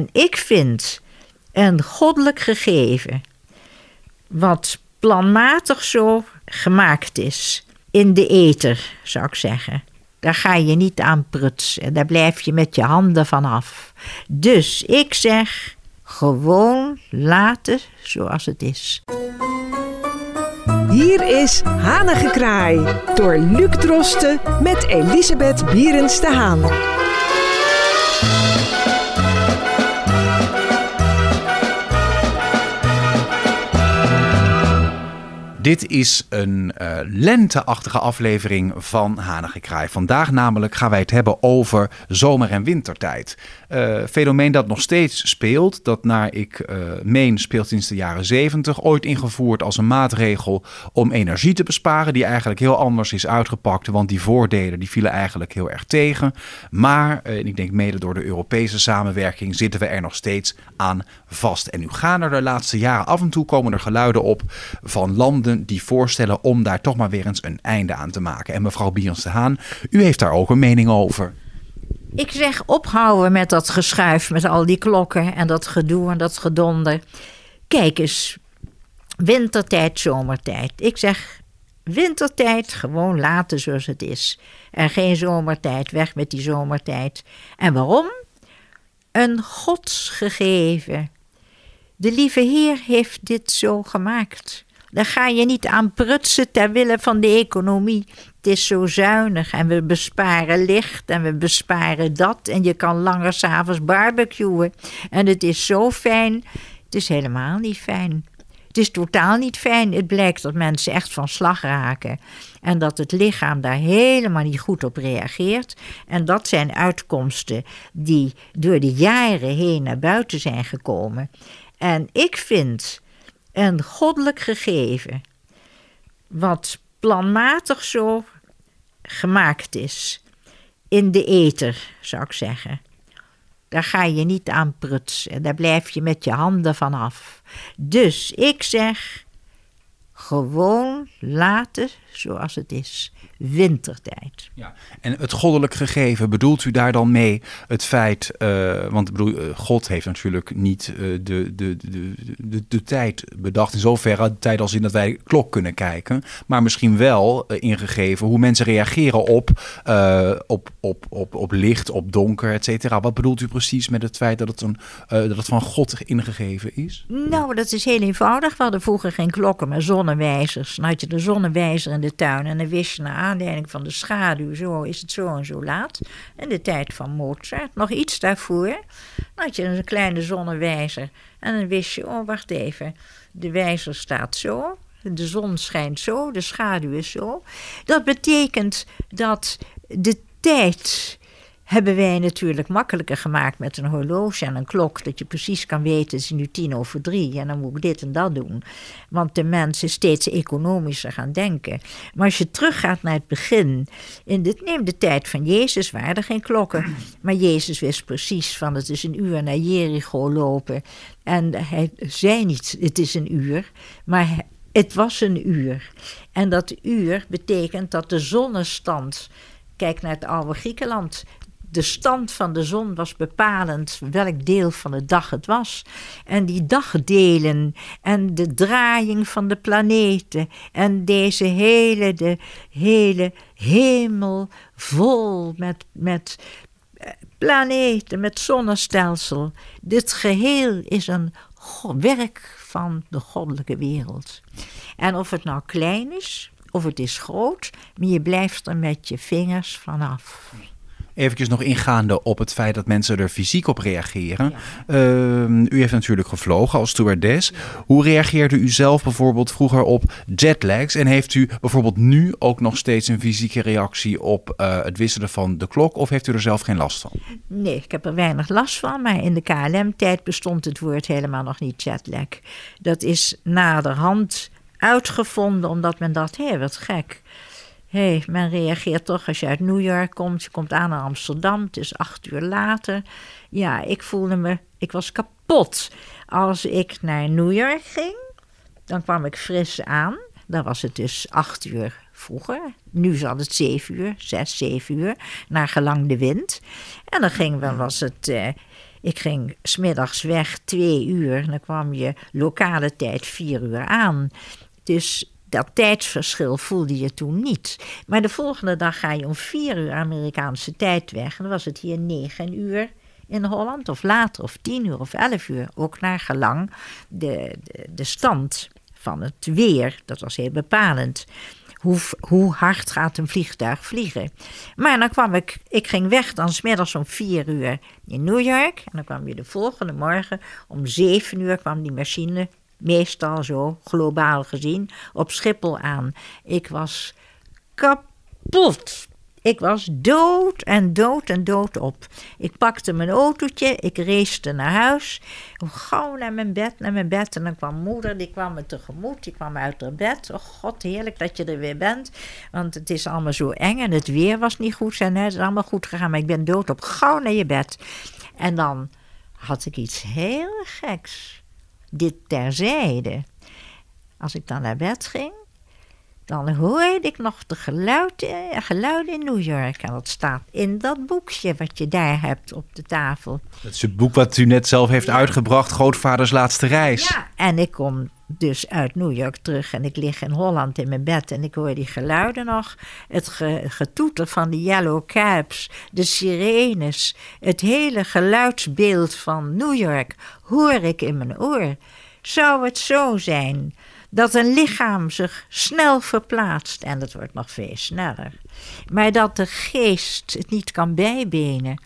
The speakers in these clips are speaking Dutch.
En ik vind een goddelijk gegeven, wat planmatig zo gemaakt is, in de ether, zou ik zeggen. Daar ga je niet aan prutsen. Daar blijf je met je handen vanaf. Dus ik zeg gewoon laten zoals het is. Hier is Hanengekraai door Luc Drosten met Elisabeth Bierens de Haan. Dit is een uh, lenteachtige aflevering van Hanengekraai. Vandaag namelijk gaan wij het hebben over zomer- en wintertijd. Uh, fenomeen dat nog steeds speelt, dat naar ik uh, meen speelt sinds de jaren 70, ooit ingevoerd als een maatregel om energie te besparen, die eigenlijk heel anders is uitgepakt, want die voordelen die vielen eigenlijk heel erg tegen. Maar, ik denk mede door de Europese samenwerking, zitten we er nog steeds aan vast. En nu gaan er de laatste jaren af en toe komen er geluiden op van landen die voorstellen om daar toch maar weer eens een einde aan te maken. En mevrouw Bions de Haan, u heeft daar ook een mening over. Ik zeg ophouden met dat geschuif, met al die klokken en dat gedoe en dat gedonder. Kijk eens, wintertijd, zomertijd. Ik zeg wintertijd gewoon laten zoals het is. En geen zomertijd, weg met die zomertijd. En waarom? Een godsgegeven. De lieve Heer heeft dit zo gemaakt. Daar ga je niet aan prutsen ter wille van de economie. Het is zo zuinig en we besparen licht en we besparen dat. En je kan langer s'avonds barbecuen. En het is zo fijn. Het is helemaal niet fijn. Het is totaal niet fijn. Het blijkt dat mensen echt van slag raken. En dat het lichaam daar helemaal niet goed op reageert. En dat zijn uitkomsten die door de jaren heen naar buiten zijn gekomen. En ik vind een goddelijk gegeven, wat planmatig zo gemaakt is, in de ether, zou ik zeggen. Daar ga je niet aan prutsen, daar blijf je met je handen vanaf. Dus ik zeg, gewoon laten zoals het is wintertijd. Ja. En het goddelijk gegeven, bedoelt u daar dan mee het feit, uh, want bedoel, uh, God heeft natuurlijk niet uh, de, de, de, de, de tijd bedacht, in zoverre de tijd als in dat wij klok kunnen kijken, maar misschien wel ingegeven hoe mensen reageren op, op, op, op, op licht, op donker, et cetera. Wat bedoelt u precies met het feit dat het, een, dat het van God ingegeven is? Nou, dat is heel eenvoudig. We hadden vroeger geen klokken, maar zonnewijzers. Dan had je de zonnewijzer de tuin en dan wist je naar aanleiding van de schaduw, zo is het zo en zo laat. En de tijd van Mozart, nog iets daarvoor. Dan had je een kleine zonnewijzer. En dan wist je, oh wacht even, de wijzer staat zo. De zon schijnt zo, de schaduw is zo. Dat betekent dat de tijd hebben wij natuurlijk makkelijker gemaakt met een horloge en een klok. Dat je precies kan weten, het is nu tien over drie en dan moet ik dit en dat doen. Want de mens is steeds economischer gaan denken. Maar als je teruggaat naar het begin, in de, neem de tijd van Jezus, waren er geen klokken. Maar Jezus wist precies van het is een uur naar Jericho lopen. En hij zei niet, het is een uur, maar het was een uur. En dat uur betekent dat de zonnestand Kijk naar het oude Griekenland de stand van de zon was bepalend welk deel van de dag het was. En die dagdelen en de draaiing van de planeten en deze hele, de hele hemel vol met, met eh, planeten, met zonnestelsel. Dit geheel is een werk van de goddelijke wereld. En of het nou klein is, of het is groot, maar je blijft er met je vingers vanaf eventjes nog ingaande op het feit dat mensen er fysiek op reageren. Ehm, u heeft natuurlijk gevlogen als stewardess. Hoe reageerde u zelf bijvoorbeeld vroeger op jetlags? En heeft u bijvoorbeeld nu ook nog steeds een fysieke reactie op uh, het wisselen van de klok? Of heeft u er zelf geen last van? Nee, ik heb er weinig last van. Maar in de KLM-tijd bestond het woord helemaal nog niet jetlag. Dat is naderhand uitgevonden omdat men dacht, hé, wat gek hey, men reageert toch als je uit New York komt. Je komt aan naar Amsterdam, het is acht uur later. Ja, ik voelde me, ik was kapot. Als ik naar New York ging, dan kwam ik fris aan. Dan was het dus acht uur vroeger. Nu zat het zeven uur, zes, zeven uur, naar gelang de wind. En dan ging, dan was het... Uh, Ik ging smiddags weg twee uur. Dan kwam je lokale tijd vier uur aan. Dus dat tijdsverschil voelde je toen niet. Maar de volgende dag ga je om vier uur Amerikaanse tijd weg. En dan was het hier negen uur in Holland, of later, of tien uur of elf uur. Ook naar gelang de, de, de stand van het weer. Dat was heel bepalend. Hoe, hoe hard gaat een vliegtuig vliegen? Maar dan kwam ik, ik ging weg dan smiddags om vier uur in New York. En dan kwam je de volgende morgen om zeven uur kwam die machine, meestal zo globaal gezien, op Schiphol aan. Ik was kapot. Ik was dood en dood en dood op. Ik pakte mijn autootje, ik race naar huis. Gauw naar mijn bed, naar mijn bed. En dan kwam moeder, die kwam me tegemoet. Die kwam uit haar bed. Oh god, heerlijk dat je er weer bent. Want het is allemaal zo eng en het weer was niet goed. En het is allemaal goed gegaan, maar ik ben dood op. Gauw naar je bed. En dan had ik iets heel geks. Dit terzijde. Als ik dan naar bed ging, dan hoorde ik nog de geluiden, geluiden in New York. En dat staat in dat boekje wat je daar hebt op de tafel. Dat is het boek wat u net zelf heeft uitgebracht, Grootvaders Laatste Reis. Ja, en ik kom dus uit New York terug en ik lig in Holland in mijn bed en ik hoor die geluiden nog. Het getoeter van de yellow cabs, de sirenes, het hele geluidsbeeld van New York hoor ik in mijn oor. Zou het zo zijn dat een lichaam zich snel verplaatst, en dat wordt nog veel sneller, maar dat de geest het niet kan bijbenen.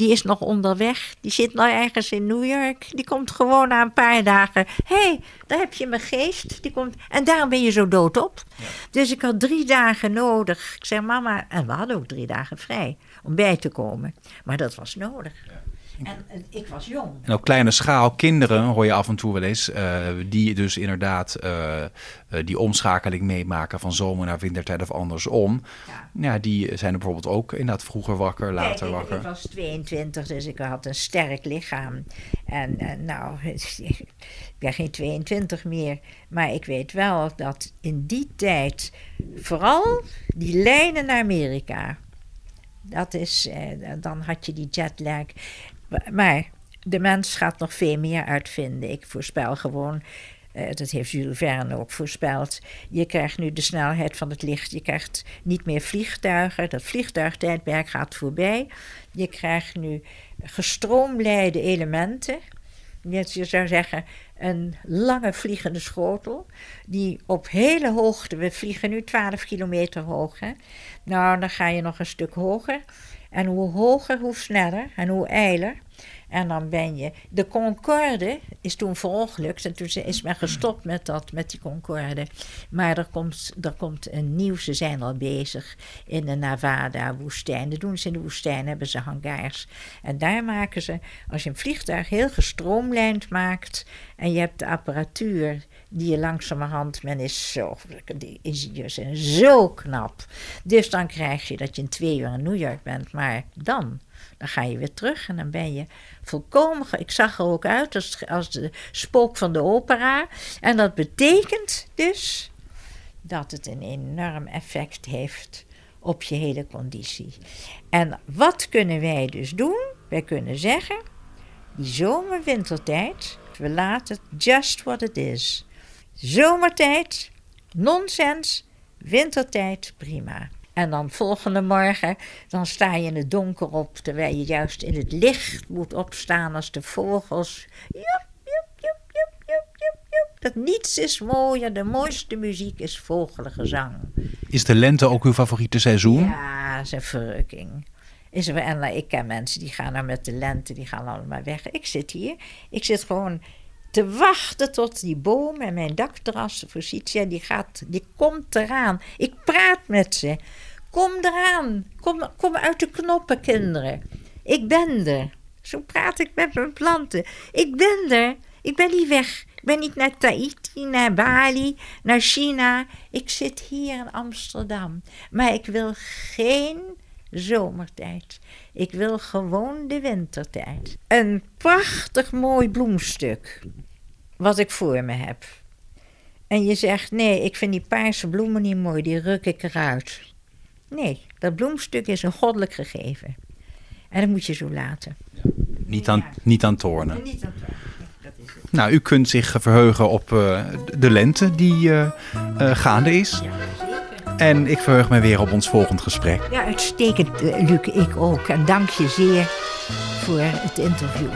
Die is nog onderweg, die zit nog ergens in New York. Die komt gewoon na een paar dagen. Hé, hey, daar heb je mijn geest. Die komt, en daarom ben je zo doodop. Ja. Dus ik had drie dagen nodig. Ik zei, mama, en we hadden ook drie dagen vrij om bij te komen. Maar dat was nodig. Ja. En, ik was jong. En op kleine schaal, kinderen hoor je af en toe wel eens, uh, die dus inderdaad uh, die omschakeling meemaken van zomer naar wintertijd of andersom. Ja. ja, die zijn er bijvoorbeeld ook inderdaad vroeger wakker, later wakker. Ik was 22, dus ik had een sterk lichaam. En nou, ik ben geen 22 meer. Maar ik weet wel dat in die tijd, vooral die lijnen naar Amerika. Dat is, eh, dan had je die jetlag. Maar de mens gaat nog veel meer uitvinden. Ik voorspel gewoon, uh, dat heeft Jules Verne ook voorspeld. Je krijgt nu de snelheid van het licht. Je krijgt niet meer vliegtuigen. Dat vliegtuigtijdperk gaat voorbij. Je krijgt nu gestroomlijnde elementen. Je zou zeggen, een lange vliegende schotel. Die op hele hoogte, we vliegen nu 12 kilometer hoog. Hè? Nou, dan ga je nog een stuk hoger. En hoe hoger, hoe sneller en hoe eiler. En dan ben je. De Concorde is toen verongelukt en toen is men gestopt met, dat, met die Concorde. Maar er komt, er komt een nieuw, ze zijn al bezig in de Nevada-woestijn. Dat doen ze in de woestijn, hebben ze hangars. En daar maken ze, als je een vliegtuig heel gestroomlijnd maakt en je hebt de apparatuur die je langzamerhand, men is zo, die ingenieurs zijn zo knap. Dus dan krijg je dat je in twee uur in New York bent, maar dan, dan ga je weer terug en dan ben je volkomen. Ik zag er ook uit als, de spook van de opera. En dat betekent dus dat het een enorm effect heeft op je hele conditie. En wat kunnen wij dus doen? Wij kunnen zeggen, die zomer-wintertijd, we laten het just what it is. Zomertijd, nonsens, wintertijd, prima. En dan volgende morgen, dan sta je in het donker op, terwijl je juist in het licht moet opstaan als de vogels. Joep, joep, joep, joep, joep, joep, joep. Dat niets is mooier, de mooiste muziek is vogelgezang. Is de lente ook uw favoriete seizoen? Ja, dat is een verrukking. Is er, en ik ken mensen die gaan dan met de lente, die gaan allemaal weg. Ik zit hier, ik zit gewoon te wachten tot die boom en mijn dakterras, Forsythia, die, gaat, die komt eraan. Ik praat met ze. Kom eraan. Kom, kom uit de knoppen, kinderen. Ik ben er. Zo praat ik met mijn planten. Ik ben er. Ik ben niet weg. Ik ben niet naar Tahiti, naar Bali, naar China. Ik zit hier in Amsterdam. Maar ik wil geen zomertijd. Ik wil gewoon de wintertijd. Een prachtig mooi bloemstuk. Wat ik voor me heb. En je zegt: nee, ik vind die paarse bloemen niet mooi, die ruk ik eruit. Nee, dat bloemstuk is een goddelijk gegeven. En dat moet je zo laten. niet aan, niet aan tornen. Niet aan het dat is het. Nou, u kunt zich verheugen op eh, de lente die eh, eh, gaande is. Ja. En ik verheug me weer op ons volgend gesprek. Ja, uitstekend, eh, Luc. Ik ook. En dank je zeer voor het interview.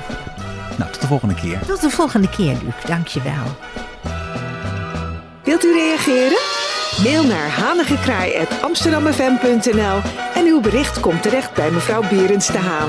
Nou, tot de volgende keer. Tot de volgende keer, Luc. Dank je wel. Wilt u reageren? Mail naar hanigekraai.amsterdamfm.nl en uw bericht komt terecht bij mevrouw Berends de Haan.